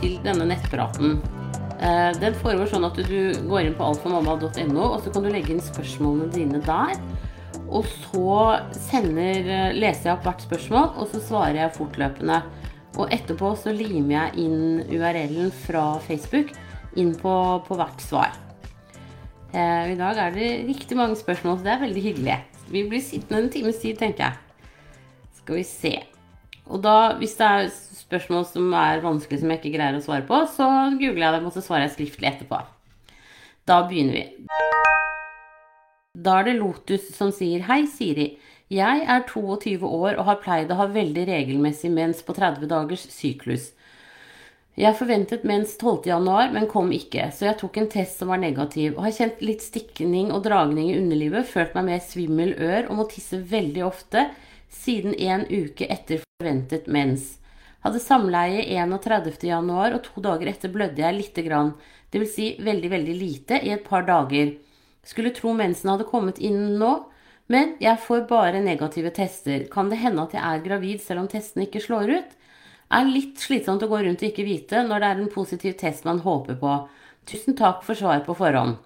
til denne nettpraten. Eh, den foregår sånn at du går inn på alfamamma.no, og så kan du legge inn spørsmålene dine der. Og så sender, eh, leser jeg opp hvert spørsmål, og så svarer jeg fortløpende. Og etterpå så limer jeg inn URL-en fra Facebook inn på, på hvert svar. Eh, I dag er det riktig mange spørsmål, så det er veldig hyggelig. Vi blir sittende en times tid, tenker jeg. Skal vi se. Og da, hvis det er spørsmål som er vanskelig som jeg ikke greier å svare på, så googler jeg dem, og så svarer jeg skriftlig etterpå. Da begynner vi. Da er det Lotus som sier Hei, Siri. Jeg er 22 år og har pleid å ha veldig regelmessig mens på 30 dagers syklus. Jeg forventet mens 12. januar, men kom ikke, så jeg tok en test som var negativ, og har kjent litt stikning og dragning i underlivet, følt meg mer svimmel ør og må tisse veldig ofte siden en uke etter forventet mens. Hadde samleie 31.1, og to dager etter blødde jeg lite grann, dvs. Si veldig, veldig lite, i et par dager. Skulle tro mensen hadde kommet inn nå, men jeg får bare negative tester. Kan det hende at jeg er gravid selv om testene ikke slår ut? Er litt slitsomt å gå rundt og ikke vite når det er en positiv test man håper på. Tusen takk for svar på forhånd.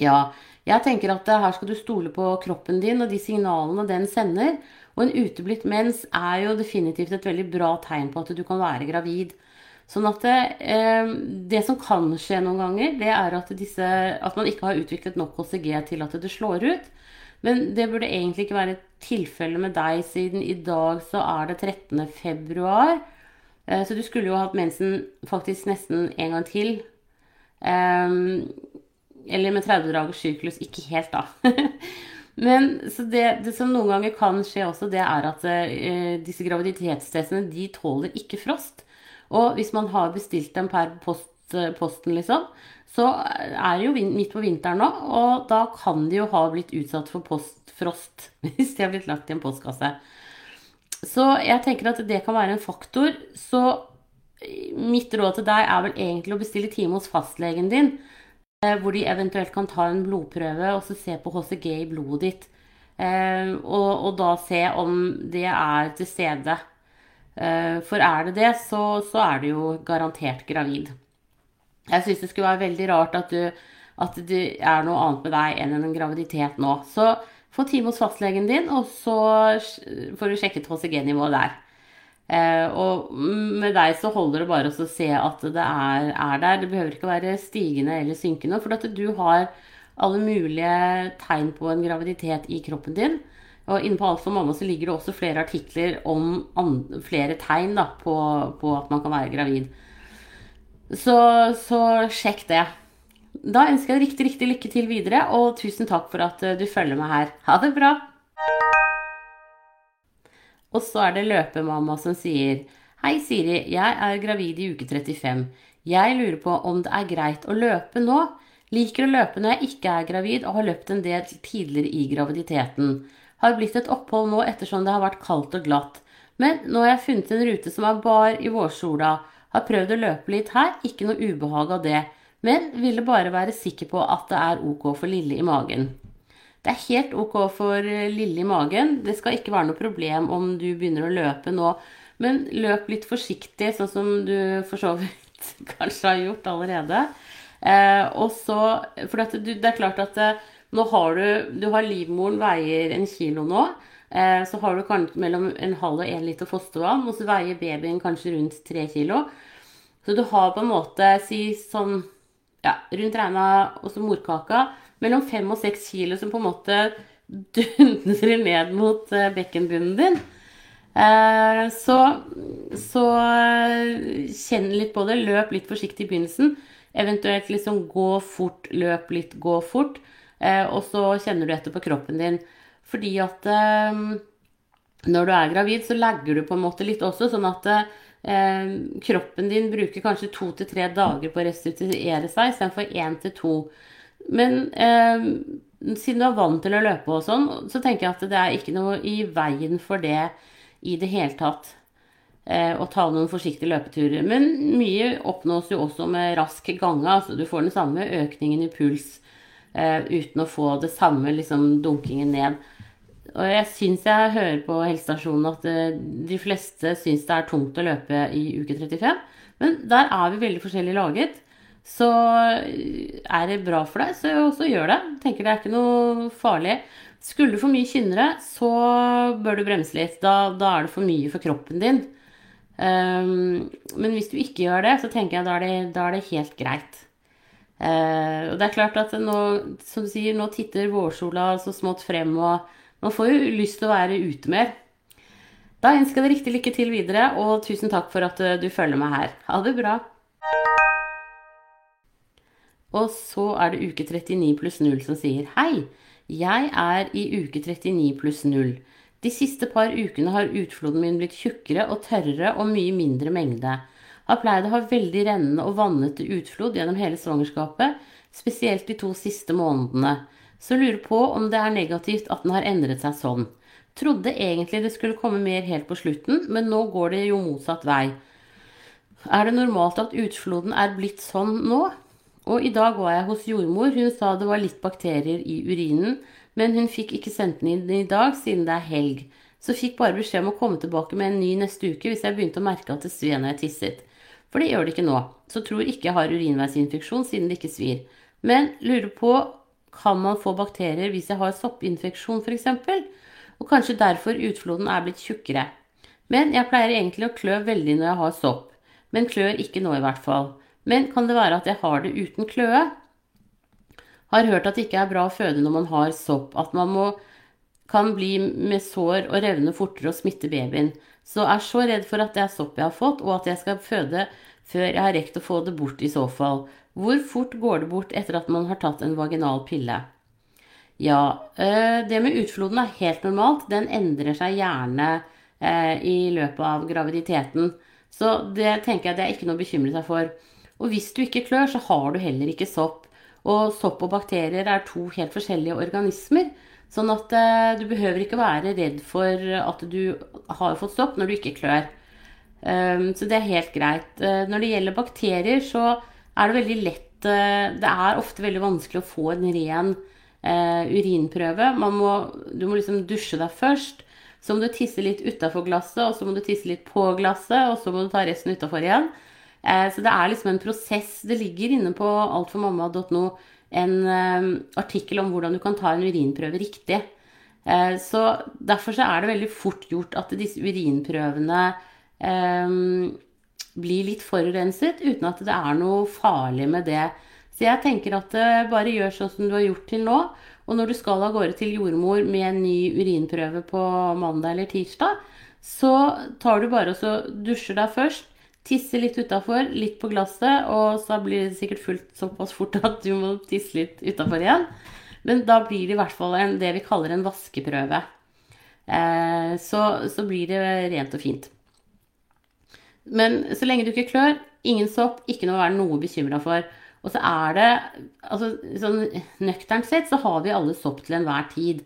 Ja, jeg tenker at her skal du stole på kroppen din og de signalene den sender, og en uteblitt mens er jo definitivt et veldig bra tegn på at du kan være gravid. Sånn at det, eh, det som kan skje noen ganger, det er at, disse, at, man ikke har utviklet nok HCG til at det slår ut. Men det burde egentlig ikke være tilfelle med deg, siden i dag så er det 13. februar. Eh, så du skulle jo hatt mensen faktisk nesten en gang til. Eh, eller med 30 dagers syklus. Ikke helt, da. Men det, det, som noen ganger kan skje også, det er at eh, disse graviditetstestene de tåler ikke frost. Og hvis man har bestilt dem per post, eh, posten, liksom, så er det jo midt på vinteren nå, og da kan de jo ha blitt utsatt for postfrost hvis de har blitt lagt i en postkasse. Så jeg tenker at det kan være en faktor. Så mitt råd til deg er vel egentlig å bestille time hos fastlegen din hvor de eventuelt kan ta en blodprøve og se på HCG i blodet ditt. Eh, og, og, da se om det er til stede. Eh, for er det det, så, så er du jo garantert gravid. Jeg syns det skulle være veldig rart at, du, at det er noe annet med deg enn en graviditet nå. Så få time hos fastlegen din, og så får du sjekket HCG-nivået der. Eh, og med deg så holder det bare å se at det er, er, der. Det behøver ikke være stigende eller synkende. For at du har alle mulige tegn på en graviditet i kroppen din. Og inne på Alt mamma så ligger det også flere artikler om flere tegn da, på, på, at man kan være gravid. Så, så sjekk det. Da ønsker jeg riktig, riktig lykke til videre, og tusen takk for at du følger meg her. Ha det bra! Og så er det løpemamma som sier Hei, Siri. Jeg er gravid i uke 35. Jeg lurer på om det er greit å løpe nå. Liker å løpe når jeg ikke er gravid og har løpt en del tidligere i graviditeten. Har blitt et opphold nå ettersom det har vært kaldt og glatt. Men nå har jeg funnet en rute som er bar i vårsola. Har prøvd å løpe litt her, ikke noe ubehag av det. Men ville bare være sikker på at det er ok for Lille i magen. Det er helt ok for eh, lille i magen. Det skal ikke være noe problem om du begynner å løpe nå. Men løp litt forsiktig, sånn som du for så vidt kanskje har gjort allerede. Eh, og så, For det, det, er klart at eh, nå har du, du har livmoren veier en kilo nå. Eh, så har du kanskje mellom en halv og en liter fostervann, og så veier babyen kanskje rundt tre kilo. Så du har på en måte, si sånn ja, rundt regna også morkaka mellom fem og seks kilo som på en måte dundrer ned mot eh, bekkenbunnen din. Eh, så, så eh, kjenn litt på det. Løp litt forsiktig i begynnelsen. Eventuelt liksom gå fort, løp litt, gå fort. Og så kjenner du etter på kroppen din. Fordi at når du er gravid, så legger du på en måte litt også, sånn at kroppen din bruker kanskje to til tre dager på å restituere seg istedenfor én til to. Men eh, siden du er vant til å løpe og sånn, så tenker jeg at det er ikke noe i veien for det i det hele tatt. Eh, å ta noen forsiktige løpeturer. Men mye oppnås jo også med rask gange. Altså du får den samme økningen i puls eh, uten å få det samme liksom, dunkingen ned. Og jeg syns jeg hører på helsestasjonen at eh, de fleste syns det er tungt å løpe i uke 35. Men der er vi veldig forskjellig laget. Så er det bra for deg, så, så gjør det. Tenker det er ikke noe farlig. Skulle du få mye kynnere, så bør du bremse litt. Da, da er det for mye for kroppen din. Um, men hvis du ikke gjør det, så tenker jeg da er det, da er det helt greit. Uh, og det er klart at nå, som du sier, nå titter vårsola så smått frem, og man får jo lyst til å være ute mer. Da ønsker jeg deg riktig lykke til videre, og tusen takk for at du følger meg her. Ha det bra. Og så er det uke 39 pluss 0 som sier Hei, jeg er i uke 39 pluss 0. De siste par ukene har utfloden min blitt tjukkere og tørrere og mye mindre mengde. Har pleid å ha veldig rennende og vannete utflod gjennom hele svangerskapet, spesielt de to siste månedene. Så lurer på om det er negativt at den har endret seg sånn. Trodde egentlig det skulle komme mer helt på slutten, men nå går det jo motsatt vei. Er det normalt at utfloden er blitt sånn nå? Og i dag var jeg hos jordmor. Hun sa det var litt bakterier i urinen, men hun fikk ikke sendt den inn i dag siden det er helg. Så fikk bare beskjed om å komme tilbake med en ny neste uke hvis jeg begynte å merke at det sved når jeg tisset. For det gjør det ikke nå. Så tror ikke jeg har urinveisinfeksjon siden det ikke svir. Men lurer på kan man få bakterier hvis jeg har soppinfeksjon f.eks.? Og kanskje derfor utfloden er blitt tjukkere. Men jeg pleier egentlig å klø veldig når jeg har sopp. Men klør ikke nå i hvert fall. Men kan det være at jeg har det uten kløe? Har hørt at det ikke er bra å føde når man har sopp. At man må, kan bli med sår og revne fortere og smitte babyen. Så er så redd for at det er sopp jeg har fått, og at jeg skal føde før jeg har rekt å få det bort i så fall. Hvor fort går det bort etter at man har tatt en vaginal pille? Ja, eh, det med utfloden er helt normalt. Den endrer seg gjerne eh, i løpet av graviditeten. Så det tenker jeg det er ikke noe å bekymre seg for. Og hvis du ikke klør, så har du heller ikke sopp. Og sopp og bakterier er to helt forskjellige organismer. Sånn at eh, du behøver ikke være redd for at du har fått sopp når du ikke klør. Um, så det er helt greit. Uh, når det gjelder bakterier, så er det veldig lett uh, Det er ofte veldig vanskelig å få en ren uh, urinprøve. Må, du må liksom dusje deg først. Så må du tisse litt utafor glasset, og så må du tisse litt på glasset, og så må du ta resten utafor igjen. Eh, så det er liksom en prosess. Det ligger inne på altformamma.no en eh, artikkel om hvordan du kan ta en urinprøve riktig. Eh, så derfor så er det veldig fort gjort at disse urinprøvene blir litt forurenset uten at det er noe farlig med det. Så jeg tenker at bare gjør sånn som du har gjort til nå. Og når du skal av gårde til jordmor med en ny urinprøve på mandag eller tirsdag, så tar du bare og så dusjer deg først, Tisse litt utafor, litt på glasset, og så blir det sikkert fullt såpass fort at du må tisse litt utafor igjen. Men da blir det i hvert fall en, det vi kaller en vaskeprøve. Eh, så, så, blir det rent og fint. Men så lenge du ikke klør, ingen sopp, ikke noe å være noe bekymra for. Og så er det altså, sånn Nøkternt sett så har vi alle sopp til enhver tid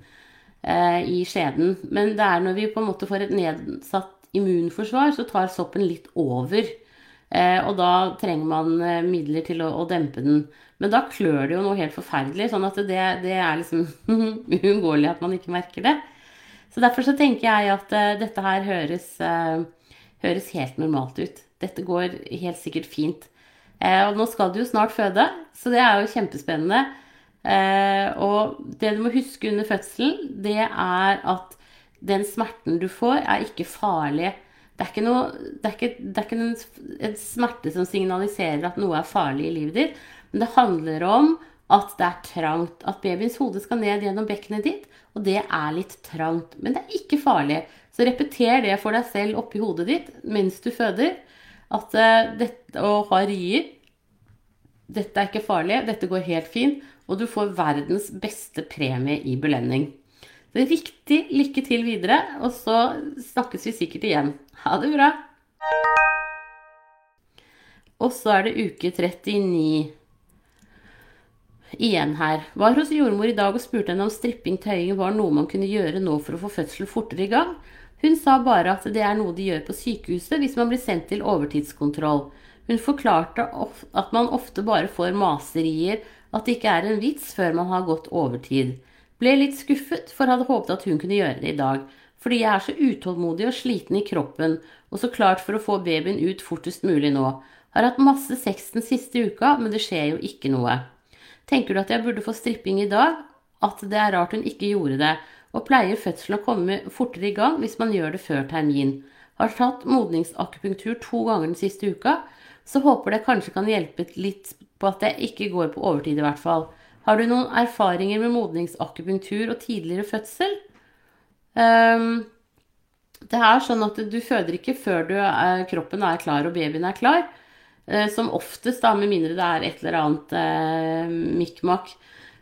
eh, i skjeden. Men det er når vi på en måte får et nedsatt immunforsvar, så tar soppen litt over. Eh, og da trenger man eh, midler til å, å, dempe den. Men da klør det jo noe helt forferdelig, sånn at det, det er liksom uunngåelig at man ikke merker det. Så derfor så tenker jeg at eh, dette her høres, uh, høres, helt normalt ut. Dette går helt sikkert fint. Eh, og nå skal du jo snart føde, så det er jo kjempespennende. og det du må huske under fødselen, det er at den smerten du får, er ikke farlig. Det er ikke, noe, det er ikke, det er ikke en, en, smerte som signaliserer at noe er farlig i livet ditt. Men det handler om at det er trangt. At babyens hode skal ned gjennom bekkenet ditt. Og det er litt trangt. Men det er ikke farlig. Så repeter det for deg selv oppi hodet ditt mens du føder. At uh, dette å ha rier Dette er ikke farlig. Dette går helt fint. Og du får verdens beste premie i belønning. Riktig lykke til videre, og så snakkes vi sikkert igjen. Ha det bra! Og så er det uke 39 igjen her. Var hos jordmor i dag og spurte henne om stripping tøying var noe man kunne gjøre nå for å få fødsel fortere i gang. Hun sa bare at det er noe de gjør på sykehuset hvis man blir sendt til overtidskontroll. Hun forklarte at man ofte bare får maserier, at det ikke er en vits før man har gått overtid. Ble litt skuffet, for hadde håpet at hun kunne gjøre det i dag. Fordi jeg er så utålmodig og sliten i kroppen, og så klart for å få babyen ut fortest mulig nå. Har hatt masse sex den siste uka, men det skjer jo ikke noe. Tenker du at jeg burde få stripping i dag? At det er rart hun ikke gjorde det? Og pleier fødselen å komme fortere i gang hvis man gjør det før termin? Har tatt modningsakupunktur to ganger den siste uka, så håper det kanskje kan hjelpe litt på at jeg ikke går på overtid i hvert fall. Har du noen erfaringer med modningsakupunktur og tidligere fødsel? Um, det er sånn at du føder ikke før uh, kroppen er klar og babyen er klar. Uh, som oftest, da, med mindre det er et eller annet eh, mikkmakk.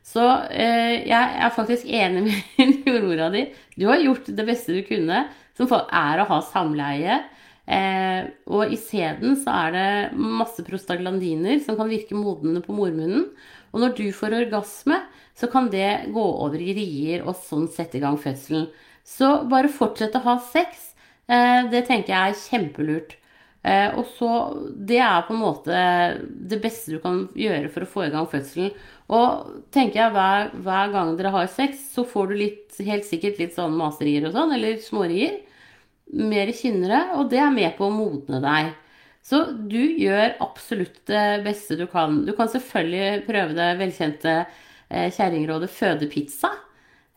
Så jeg er faktisk enig med jordmora di. Du har gjort det beste du kunne, som er å ha samleie. Eh, og isteden så er det masse prostaglandiner som kan virke modnende på mormunnen. Og når du får orgasme, så kan det gå over i rier og sånn sette i gang fødselen. Så bare fortsett å ha sex. Eh, det tenker jeg er kjempelurt. Eh, og så Det er på en måte det beste du kan gjøre for å få i gang fødselen. Og tenker jeg hver, hver gang dere har sex, så får du litt, helt sikkert litt sånn maserier og sånn, eller smårier mer kynnere, og det er med på å modne deg. Så du gjør absolutt det beste du kan. Du kan selvfølgelig prøve det velkjente eh, kjerringrådet fødepizza.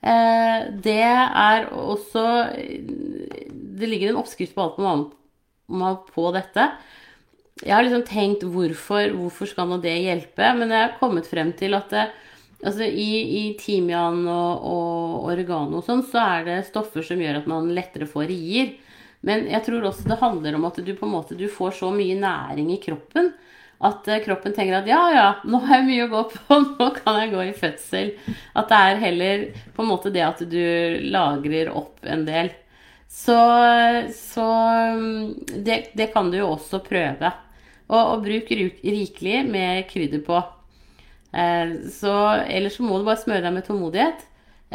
Eh, det er også Det ligger en oppskrift på alt man på dette. Jeg har liksom tenkt hvorfor, hvorfor skal nå det hjelpe? Men jeg har kommet frem til at det, altså i, i timian og, og oregano og sånn, så er det stoffer som gjør at man lettere får rier. Men jeg tror også det handler om at du på en måte du får så mye næring i kroppen at eh, kroppen tenker at ja, ja, nå har jeg mye å gå på, nå kan jeg gå i fødsel. At det er heller på en måte det at du lagrer opp en del. Så, så mm, det, det, kan du jo også prøve. Og, og bruk rikelig med krydder på. Eh, så, ellers så må du bare smøre deg med tålmodighet.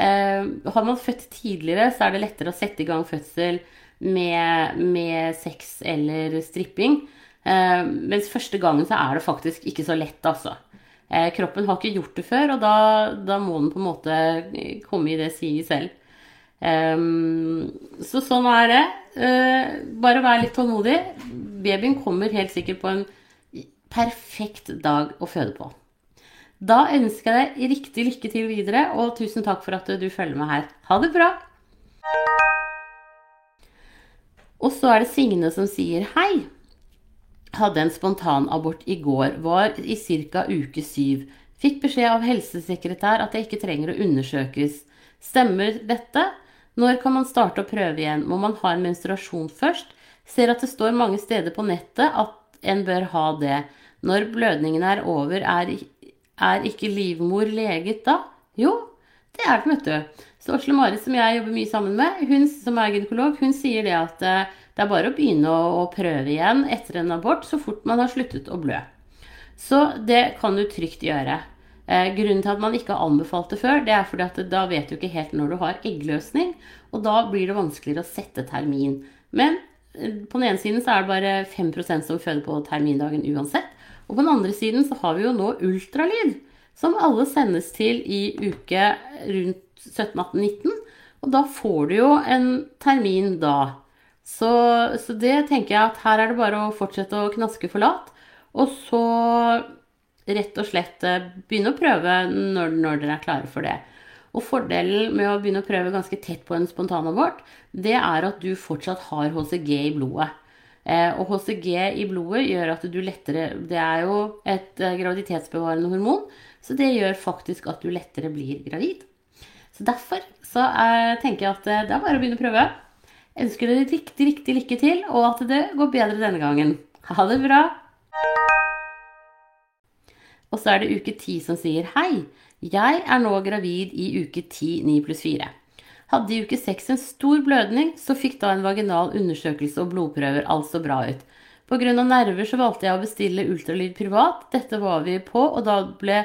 Eh, har man født tidligere, så er det lettere å sette i gang fødsel med, med sex eller stripping. Eh, mens første gangen så er det faktisk ikke så lett, altså. Eh, kroppen har ikke gjort det før, og da, da må den på en måte komme i det siget selv. Eh, så sånn er det. Eh, bare vær litt tålmodig. Babyen kommer helt sikkert på en perfekt dag å føde på. Da ønsker jeg deg riktig lykke til videre, og tusen takk for at du følger med her. Ha det bra! Og så er det Signe som sier hei. Hadde en spontanabort i går. Var i ca. uke syv. Fikk beskjed av helsesekretær at jeg ikke trenger å undersøkes. Stemmer dette? Når kan man starte å prøve igjen? Må man ha en menstruasjon først? Ser at det står mange steder på nettet at en bør ha det. Når blødningen er over, er, er ikke livmor leget da? Jo, det er den, vet du. Så Asle Marit, som jeg jobber mye sammen med, hun som er gynekolog, hun sier det at eh, det er bare å begynne å prøve igjen etter en abort så fort man har sluttet å blø. Så det kan du trygt gjøre. Eh, grunnen til at man ikke har anbefalt det før, det er fordi at da vet du ikke helt når du har eggløsning, og da blir det vanskeligere å sette termin. Men eh, på den ene siden så er det bare 5% som føder på termindagen uansett. Og på den andre siden så har vi jo nå ultralyd, som alle sendes til i uke rundt 17-18-19. Og da får du jo en termin da. Så, så, det tenker jeg at her er det bare å fortsette å knaske for lat. Og så rett og slett eh, begynne å prøve når, når dere er klare for det. Og fordelen med å begynne å prøve ganske tett på en spontanabort, det er at du fortsatt har HCG i blodet. Eh, og HCG i blodet gjør at du lettere Det er jo et eh, graviditetsbevarende hormon, så det gjør faktisk at du lettere blir gravid. Så derfor så tenker jeg at det er bare å begynne å prøve. Jeg ønsker dere riktig, riktig lykke til, og at det går bedre denne gangen. Ha det bra! Og så er det uke ti som sier hei. Jeg er nå gravid i uke ti, ni pluss fire. Hadde i uke seks en stor blødning, så fikk da en vaginal undersøkelse og blodprøver altså bra ut. Pga. nerver så valgte jeg å bestille ultralyd privat. Dette var vi på, og da ble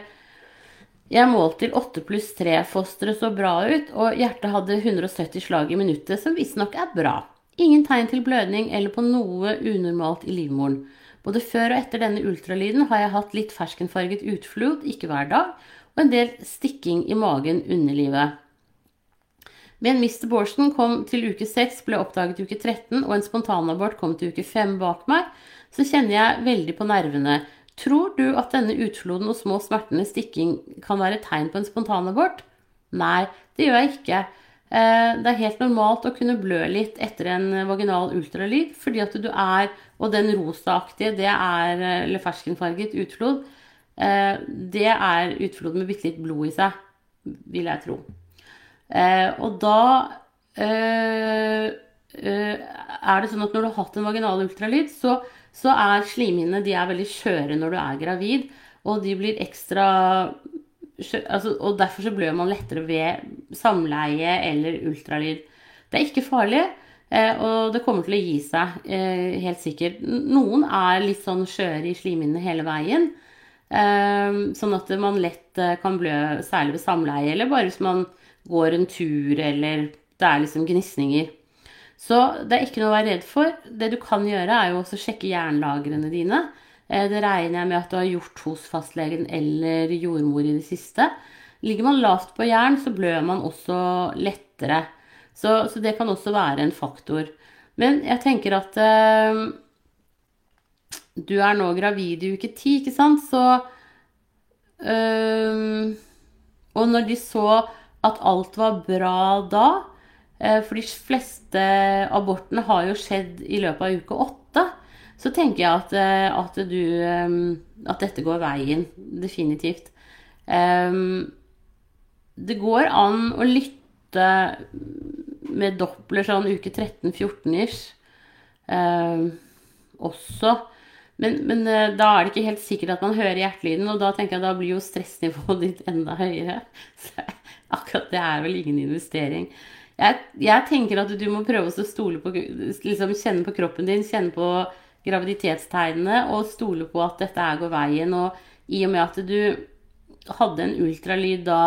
jeg målt til 8 pluss 3. Fosteret så bra ut, og hjertet hadde 170 slag i minuttet, som visstnok er bra. Ingen tegn til blødning eller på noe unormalt i livmoren. Både før og etter denne ultralyden har jeg hatt litt ferskenfarget utflod, ikke hver dag, og en del stikking i magen under livet. Men Mr. Borsten kom til uke 6, ble oppdaget uke 13, og en spontanabort kom til uke 5 bak meg, så kjenner jeg veldig på nervene. Tror du at denne utfloden og små smertene stikking kan være tegn på en spontanabort? Nei, det gjør jeg ikke. Eh, det er helt normalt å kunne blø litt etter en vaginal ultralyd, fordi at du er Og den rosaaktige, det er Eller ferskenfarget utflod. Eh, det er utflod med bitte litt blod i seg, vil jeg tro. Eh, og da er det sånn at når du har hatt en vaginal ultralyd, så, så er slimhinnene veldig skjøre når du er gravid. Og de blir ekstra altså, Og derfor så blør man lettere ved samleie eller ultralyd. Det er ikke farlig, eh, og det kommer til å gi seg, eh, helt sikkert. Noen er litt sånn skjøre i slimhinnene hele veien. Eh, sånn at man lett kan blø, særlig ved samleie, eller bare hvis man går en tur, eller det er liksom gnisninger. Så det er ikke noe å være redd for. Det du kan gjøre, er jo også sjekke jernlagrene dine. Eh, det regner jeg med at du har gjort hos fastlegen eller jordmor i det siste. Ligger man lavt på jern, så blør man også lettere. Så, så det kan også være en faktor. Men jeg tenker at eh, du er nå gravid i uke ti, ikke sant, så øh, Og når de så at alt var bra da øh, For de fleste abortene har jo skjedd i løpet av uke åtte så tenker jeg at, eh, at, du eh, At dette går veien. Definitivt. Um, det går an å lytte med Doppler sånn uke 13-14-ish um, også. Men, men, da er det ikke helt sikkert at man hører hjertelyden, og da tenker jeg da blir jo stressnivået ditt enda høyere. Så akkurat det er vel ingen investering. Jeg, jeg tenker at du må prøve å stole på liksom Kjenne på kroppen din, kjenne på graviditetstegnene og stole på at dette her går veien. Og i og med at du hadde en ultralyd da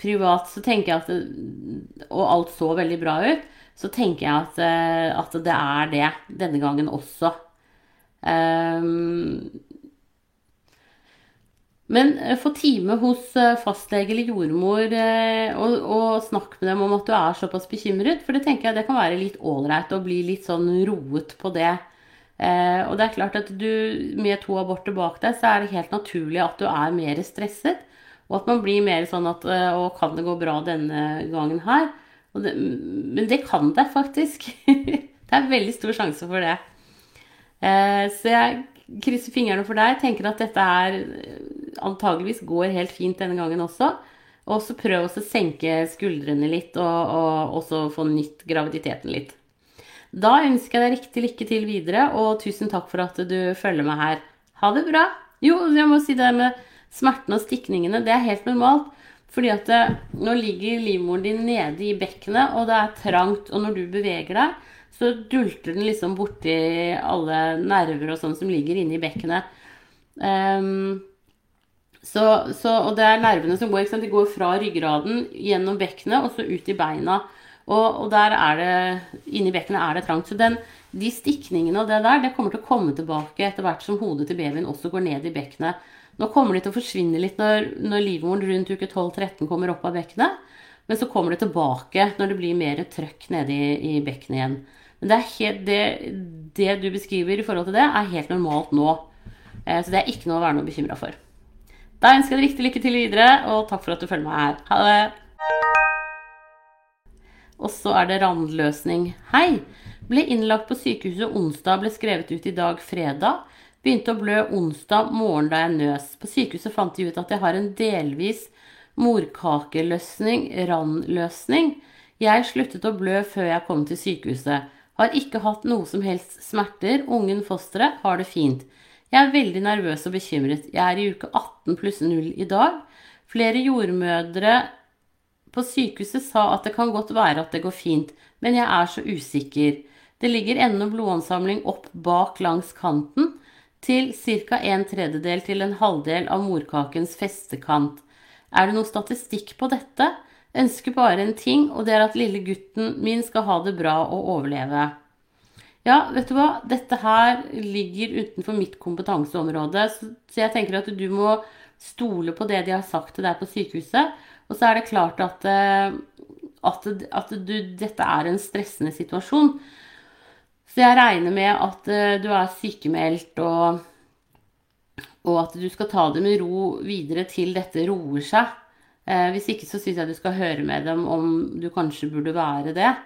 privat, så tenker jeg at det, Og alt så veldig bra ut. Så tenker jeg at, eh, at det er det denne gangen også. Um, men eh, få time hos eh, fastlege eller jordmor og, og snakk med dem om at du er såpass bekymret. For det tenker jeg det kan være litt ålreit å bli litt sånn roet på det. Eh, og det er klart at du med to aborter bak deg, så er det helt naturlig at du er mer stresset. Og at man blir mer sånn at eh, Å, kan det gå bra denne gangen her? Det, men det kan det faktisk. det er veldig stor sjanse for det. Eh, så jeg krysser fingrene for deg. Tenker at dette her antageligvis går helt fint denne gangen også. Og så prøv å senke skuldrene litt, og, og også få nytt graviditeten litt. Da ønsker jeg deg riktig lykke til videre, og tusen takk for at du følger meg her. Ha det bra. Jo, jeg må si det med smertene og stikningene. Det er helt normalt. Fordi at det, eh, nå ligger livmoren din nede i bekkenet, og det er trangt. Og når du beveger deg, så dulter den liksom borti alle nerver og sånn som ligger inni bekkenet. Um, så, så, og det er nervene som går? De går fra ryggraden gjennom bekkenet og så ut i beina. Og, og, der er det Inni bekkenet er det trangt. Så den, de stikningene og det der, det kommer til å komme tilbake etter hvert som hodet til babyen også går ned i bekkenet. Nå kommer de til å forsvinne litt når, når livmoren rundt uke 12-13 kommer opp av bekkenet. Men så kommer det tilbake når det blir mer trøkk nede i, i bekkenet igjen. Men det, helt, det, det, du beskriver i forhold til det, er helt normalt nå. Eh, så det er ikke noe å være noe bekymra for. Da ønsker jeg deg riktig lykke til videre, og takk for at du følger meg her. Ha det! Og så er det randløsning. Hei! Ble innlagt på sykehuset onsdag, ble skrevet ut i dag fredag. Begynte å blø onsdag morgen da jeg nøs. På sykehuset fant de ut at jeg har en delvis morkakeløsning, randløsning. Jeg sluttet å blø før jeg kom til sykehuset. Har ikke hatt noe som helst smerter. Ungen fosteret har det fint. Jeg er veldig nervøs og bekymret. Jeg er i uke 18 pluss 0 i dag. Flere jordmødre på sykehuset sa at det kan godt være at det går fint, men jeg er så usikker. Det ligger ennå blodansamling opp bak langs kanten til ca. en tredjedel til en halvdel av morkakens festekant. Er det noen statistikk på dette? Ønsker bare en ting, og det er at lille gutten min skal ha det bra og overleve. Ja, vet du hva, dette her ligger utenfor mitt kompetanseområde, så jeg tenker at du må stole på det de har sagt til deg på sykehuset. Og så er det klart at, eh, at, at du, dette er en stressende situasjon. Så jeg regner med at uh, du er sykemeldt, og, og, at du skal ta det med ro videre til dette roer seg. Uh, hvis ikke så syns jeg du skal høre med dem om du kanskje burde være det.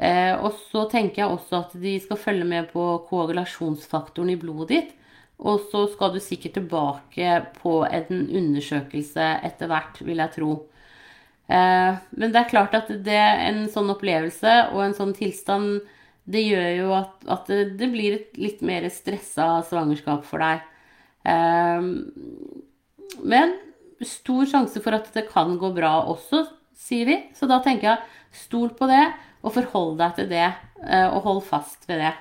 Og så tenker jeg også at de skal følge med på koagulasjonsfaktoren i blodet ditt. Og så skal du sikkert tilbake på en undersøkelse etter hvert, vil jeg tro. Eh, men det er klart at det, en sånn opplevelse og en sånn tilstand, det gjør jo at, at det, blir et litt mer stressa svangerskap for deg. Eh, men stor sjanse for at det kan gå bra også, sier vi. Så da tenker jeg stol på det, og forhold deg til det, eh, og hold fast ved det.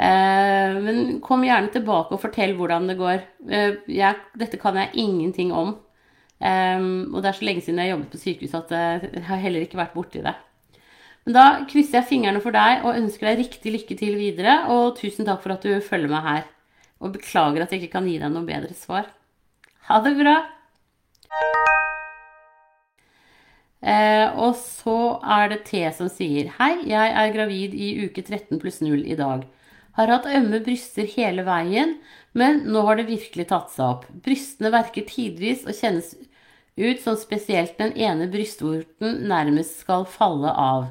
Eh, men kom gjerne tilbake og fortell hvordan det går. Eh, jeg, dette kan jeg ingenting om. Eh, og det er så lenge siden jeg jobbet på sykehus at jeg har heller ikke vært borti det. Men da krysser jeg fingrene for deg og ønsker deg riktig lykke til videre. Og tusen takk for at du følger meg her. Og beklager at jeg ikke kan gi deg noe bedre svar. Ha det bra! Eh, og så er det T som sier Hei, jeg er gravid i uke 13 pluss 0 i dag. Har hatt ømme bryster hele veien, men nå har det virkelig tatt seg opp. Brystene verker tidvis og kjennes ut som spesielt den ene brystvorten nærmest skal falle av.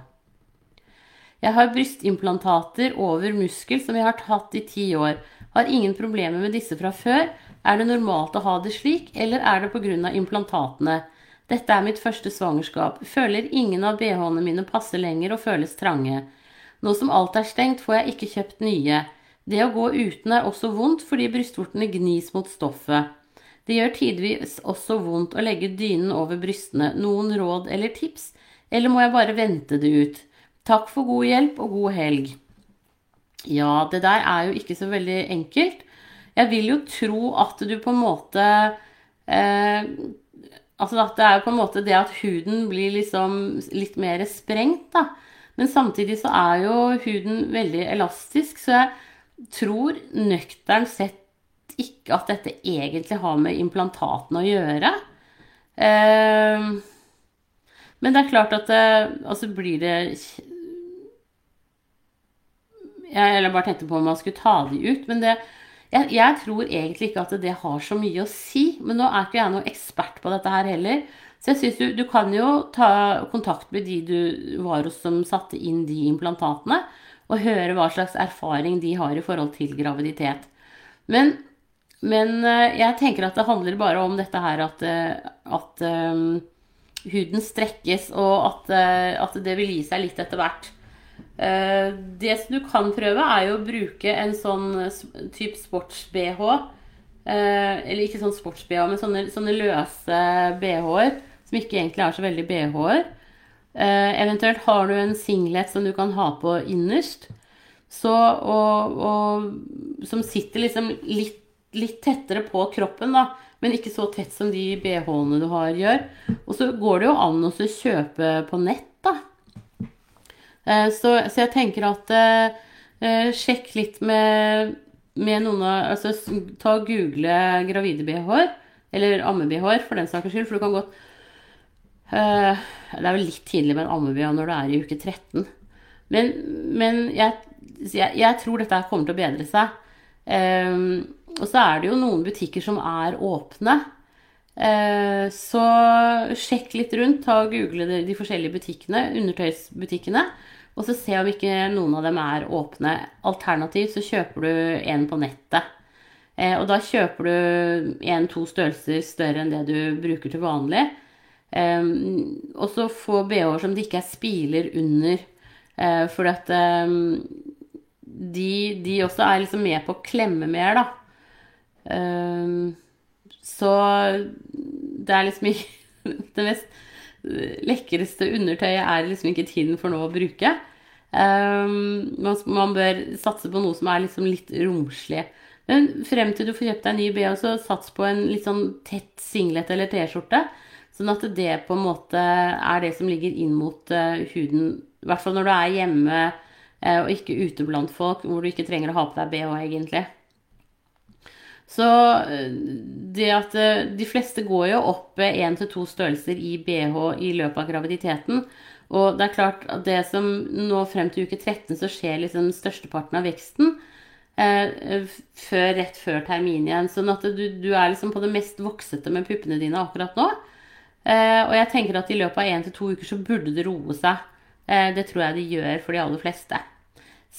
Jeg har brystimplantater over muskel som jeg har tatt i ti år. Har ingen problemer med disse fra før. Er det normalt å ha det slik, eller er det pga. implantatene? Dette er mitt første svangerskap. Føler ingen av bh-ene mine passer lenger og føles trange. Nå som alt er stengt, får jeg ikke kjøpt nye. Det å gå uten er også vondt fordi brystvortene gnis mot stoffet. Det gjør tidvis også vondt å legge dynen over brystene. Noen råd eller tips? Eller må jeg bare vente det ut? Takk for god hjelp og god helg. Ja, det der er jo ikke så veldig enkelt. Jeg vil jo tro at du på en måte eh, Altså at det er på en måte det at huden blir liksom litt mer sprengt, da. Men samtidig så er jo huden veldig elastisk, så jeg tror nøktern sett ikke at dette egentlig har med implantatene å gjøre. Eh, men det er klart at det, altså blir det Jeg bare tenkte på om man skulle ta de ut. Men det, jeg, jeg, tror egentlig ikke at det har så mye å si. Men nå er ikke jeg noen ekspert på dette her heller. Så jeg syns du, du kan jo ta kontakt med de du var hos som satte inn de implantatene, og høre hva slags erfaring de har i forhold til graviditet. Men, men eh, jeg tenker at det handler bare om dette her at, eh, at um, huden strekkes, og at, at, det vil gi seg litt etter hvert. Det som du kan prøve, er jo å bruke en sånn type sports-BH. Uh, eller ikke sånn sports-BH, men sånne, sånne løse BH-er som ikke egentlig er så veldig bh-er. Eh, eventuelt har du en singlet som du kan ha på innerst, så, og, og, som sitter liksom litt, litt, tettere på kroppen, da, men ikke så tett som de bh-ene du har, gjør. Og så går det jo an å kjøpe på nett, da. Eh, så, så, jeg tenker at eh, sjekk litt med, med noen av Altså ta og google gravide bh-er, eller amme-bh-er for den saks skyld, for du kan godt Uh, det er vel litt tidlig med en ammebh når du er i uke 13. Men, men jeg, jeg, jeg, tror dette kommer til å bedre seg. Um, og så er det jo noen butikker som er åpne. Uh, så sjekk litt rundt. Ta og Google de, de forskjellige butikkene, undertøysbutikkene. Og så se om ikke noen av dem er åpne. Alternativt så kjøper du en på nettet. Uh, og da kjøper du en-to størrelser større enn det du bruker til vanlig. Um, og så få bh-er som det ikke er spiler under. Uh, for at um, de, de, også er liksom med på å klemme mer, da. Så det er liksom ikke Det mest lekreste undertøyet er liksom ikke tiden for nå å bruke. Man, man, bør satse på noe som er liksom litt romslig. Men frem til du får kjøpt deg en ny bh, så sats på en litt sånn tett singlet eller T-skjorte. Sånn at det på en måte er det som ligger inn mot uh, huden. I hvert fall når du er hjemme uh, og ikke ute blant folk, hvor du ikke trenger å ha på deg bh, egentlig. Så eh, det at de fleste går jo opp én til to størrelser i bh i løpet av graviditeten. Og det er klart at det som nå frem til uke 13 så skjer liksom størsteparten av veksten eh, før, rett før termin igjen. Sånn at du, du, er liksom på det mest voksete med puppene dine akkurat nå. Eh, og jeg tenker at i løpet av én til to uker så burde det roe seg. Eh, det tror jeg det gjør for de aller fleste.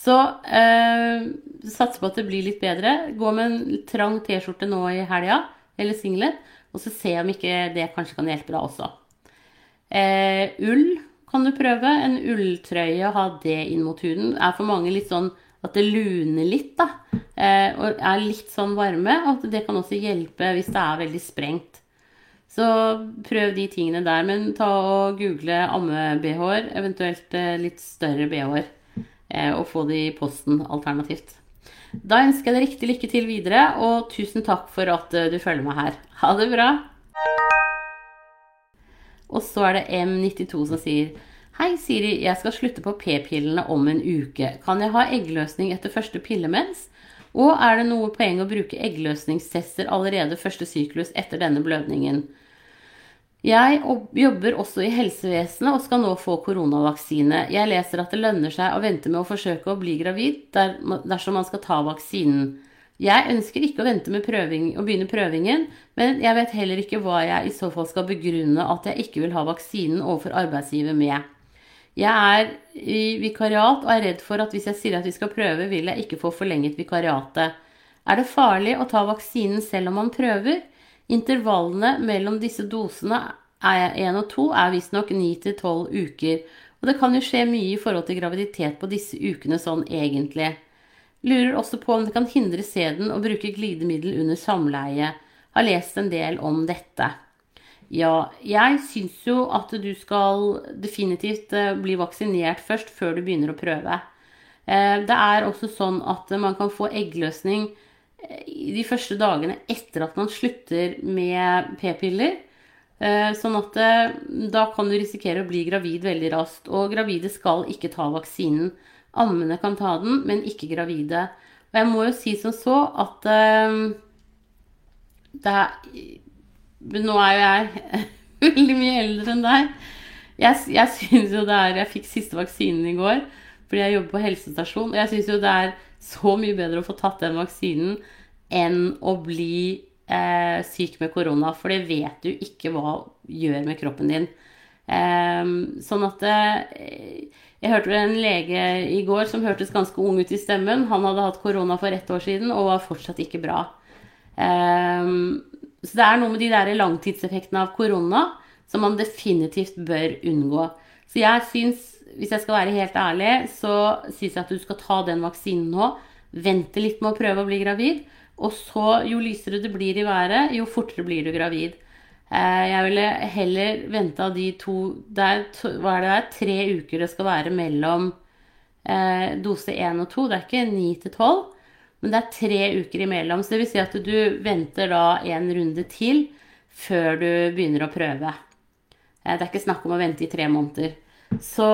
Så eh, satser på at det blir litt bedre. Gå med en trang T-skjorte nå i helga, eller singlet, og så se om ikke det kanskje kan hjelpe deg også. Eh, ull kan du prøve. En ulltrøye, ha det inn mot huden. Er for mange litt sånn at det luner litt, da. Eh, og er litt sånn varme. Og det kan også hjelpe hvis det er veldig sprengt. Så prøv de tingene der. Men ta og google amme-BH-er, eventuelt eh, litt større BH-er. Eh, og få det i posten alternativt. Da ønsker jeg deg riktig lykke til videre, og tusen takk for at eh, du følger meg her. Ha det bra! Og så er det M92 som sier Hei, Siri, jeg skal slutte på p-pillene om en uke. Kan jeg ha eggløsning etter første pillemens? Og er det noe poeng å bruke eggløsningstester allerede første syklus etter denne blødningen? Jeg jobber også i helsevesenet og skal nå få koronavaksine. Jeg leser at det lønner seg å vente med å forsøke å bli gravid dersom man skal ta vaksinen. Jeg ønsker ikke å prøving, å begynne prøvingen, men jeg vet heller ikke hva jeg i så fall skal begrunne at jeg ikke vil ha vaksinen overfor arbeidsgiver med. Jeg er i vikariat og er redd for at hvis jeg sier at vi skal prøve, vil jeg ikke få forlenget vikariatet. Er det farlig å ta vaksinen selv om man prøver? Intervallene mellom disse dosene, 1 og 2, er visstnok 9 til 12 uker. Og det kan jo skje mye i forhold til graviditet på disse ukene sånn egentlig. Lurer også på om det kan hindre sæden å bruke glidemiddel under samleie. Har lest en del om dette. Ja, jeg syns jo at du skal definitivt eh, bli vaksinert først, før du begynner å prøve. Eh, det er også sånn at man kan få eggløsning eh, de første dagene etter at man slutter med p-piller. Sånn at da kan du risikere å bli gravid veldig raskt. Og gravide skal ikke ta vaksinen. Ammene kan ta den, men ikke gravide. Og jeg må jo si som så at uh, det er Nå er jo jeg veldig mye eldre enn deg. Jeg, jeg syns jo det er Jeg fikk siste vaksinen i går fordi jeg jobber på helsestasjon. Og jeg syns jo det er så mye bedre å få tatt den vaksinen enn å bli eh, syk med korona. For det vet du ikke hva gjør med kroppen din. Um, sånn at uh, Jeg hørte en lege i går som hørtes ganske ung ut i stemmen. Han hadde hatt korona for ett år siden og var fortsatt ikke bra. Um, så det er noe med de der langtidseffektene av korona som man definitivt bør unngå. Så jeg syns, hvis jeg skal være helt ærlig, så syns jeg at du skal ta den vaksinen nå. Vente litt med å prøve å bli gravid. Og så, jo lysere det blir i været, jo fortere blir du gravid. Eh, jeg ville heller venta de to det er, Hva er det der? Tre uker det skal være mellom eh, dose 1 og 2. Det er ikke 9 til 12, men det er tre uker imellom. Så det vil si at du venter da en runde til før du begynner å prøve. Eh, det er ikke snakk om å vente i tre måneder. Så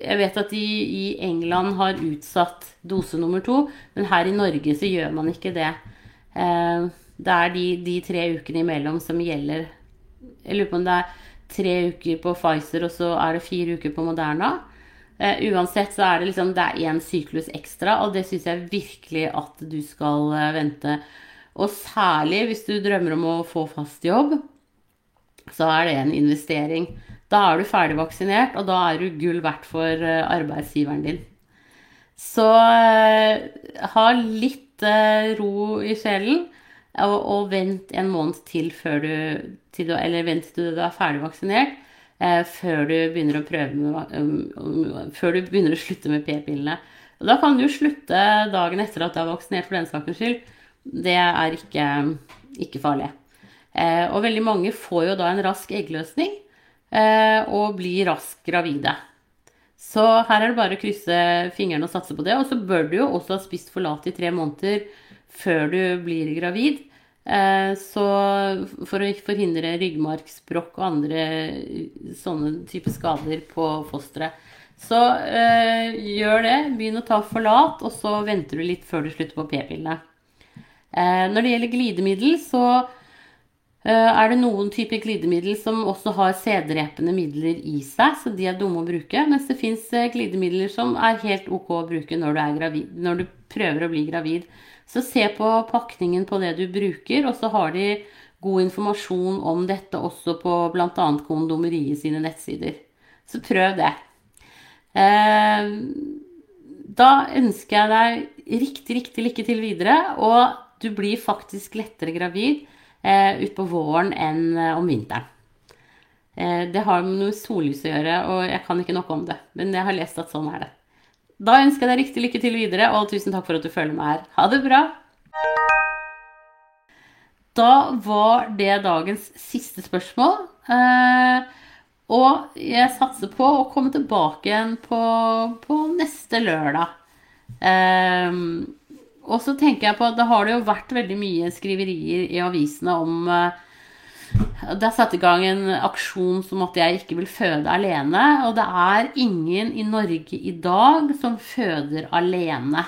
jeg vet at de i England har utsatt dose nummer to, men her i Norge så gjør man ikke det. Eh, det er de, de, tre ukene imellom som gjelder. Jeg lurer på om det er tre uker på Pfizer, og så er det fire uker på Moderna. Uh, uansett så er det liksom det er én syklus ekstra, og det syns jeg virkelig at du skal uh, vente. Og særlig hvis du drømmer om å få fast jobb, så er det en investering. Da er du ferdig vaksinert, og da er du gull verdt for uh, arbeidsgiveren din. Så ha litt ro i sjelen. Og, og, vent en måned til før du, til du Eller vent til du er ferdig vaksinert. Eh, før du begynner å prøve med, um, Før du begynner å slutte med p-pillene. Og da kan du slutte dagen etter at du er vaksinert, for den sakens skyld. Det er ikke, ikke farlig. Eh, og veldig mange får jo da en rask eggløsning eh, og blir raskt gravide. Så her er det bare å krysse fingrene og satse på det. Og så bør du jo også ha spist for lat i tre måneder før du blir gravid. Eh, så for å forhindre ryggmargsbrokk og andre sånne type skader på fosteret. Så eh, gjør det. Begynn å ta forlat, og så venter du litt før du slutter på p-pillene. Eh, når det gjelder glidemiddel, så eh, er det noen typer glidemiddel som også har sæddrepende midler i seg, så de er dumme å bruke. Mens det fins glidemidler som er helt ok å bruke når du, gravid, når du prøver å bli gravid. Så se på pakningen på det du bruker, og så har de god informasjon om dette også på bl.a. Kondomeriet sine nettsider. Så prøv det. Da ønsker jeg deg riktig, riktig lykke til videre. Og du blir faktisk lettere gravid eh, utpå våren enn eh, om vinteren. Eh, det har med noe sollys å gjøre, og jeg kan ikke noe om det. Men jeg har lest at sånn er det. Da ønsker jeg deg riktig lykke til videre, og tusen takk for at du følger med her. Ha det bra! Da var det dagens siste spørsmål. Eh, og jeg satser på å komme tilbake igjen på, på neste lørdag. Eh, og så tenker jeg på at det har det jo vært veldig mye skriverier i avisene om uh, Det er satt i gang en aksjon som at jeg ikke vil føde alene. Og det er ingen i Norge i dag som føder alene.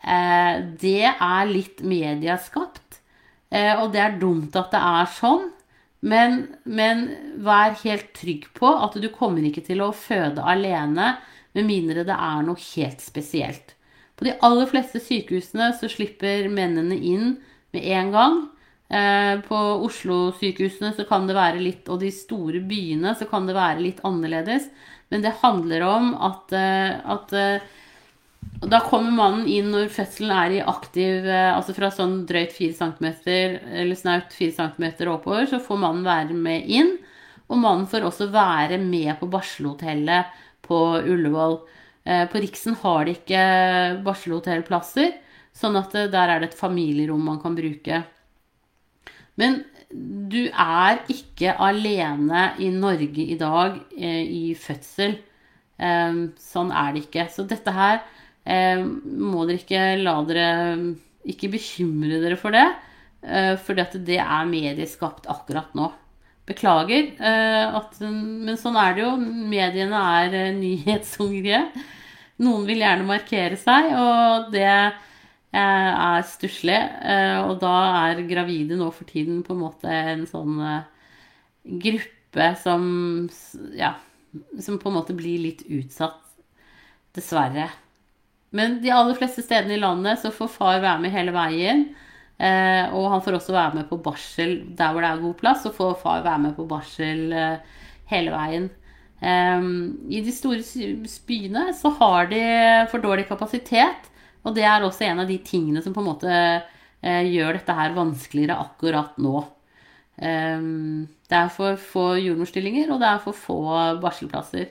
Uh, det er litt medieskapt. Uh, og det er dumt at det er sånn. Men, men, vær helt trygg på at du kommer ikke til å føde alene med mindre det er noe helt spesielt. På de aller fleste sykehusene så slipper mennene inn med en gang. Eh, på Oslo-sykehusene så kan det være litt, og de store byene så kan det være litt annerledes. Men det handler om at, eh, at eh, da kommer mannen inn når fødselen er i aktiv Altså fra sånn drøyt 4 cm eller snaut 4 cm oppover, så får mannen være med inn. Og mannen får også være med på barselhotellet på Ullevål. På Riksen har de ikke barselhotellplasser, sånn at der er det et familierom man kan bruke. Men du er ikke alene i Norge i dag eh, i fødsel. Sånn er det ikke. Så dette her må dere ikke la dere Ikke bekymre dere for det. For det er medieskapt akkurat nå. Beklager. At, men sånn er det jo. Mediene er nyhetshungrige. Noen vil gjerne markere seg, og det eh, er stusslig. Eh, og da er gravide nå for tiden på en måte en sånn eh, gruppe som Ja, som på en måte blir litt utsatt. Dessverre. Men de aller fleste stedene i landet så får far være med hele veien. og han får også være med på barsel der hvor det er god plass. Så får far være med på barsel hele veien. I de store byene så har de for dårlig kapasitet. Og det er også en av de tingene som på en måte eh, gjør dette her vanskeligere akkurat nå. Um, det er for få jordmorstillinger, og det er for få barselplasser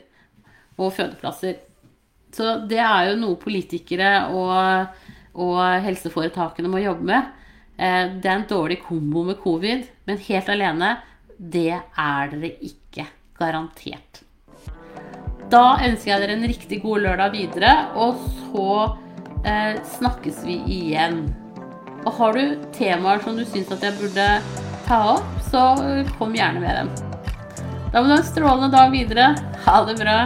og fødeplasser. Så det er jo noe politikere og, og helseforetakene må jobbe med. Eh, det er en dårlig kombo med covid, men helt alene, det er dere ikke. Garantert. Da ønsker jeg dere en riktig god lørdag videre, og så eh, snakkes vi igjen. Og har du temaer som du syns at jeg burde ta opp, så kom gjerne med dem. Da må du ha en strålende dag videre. Ha det bra.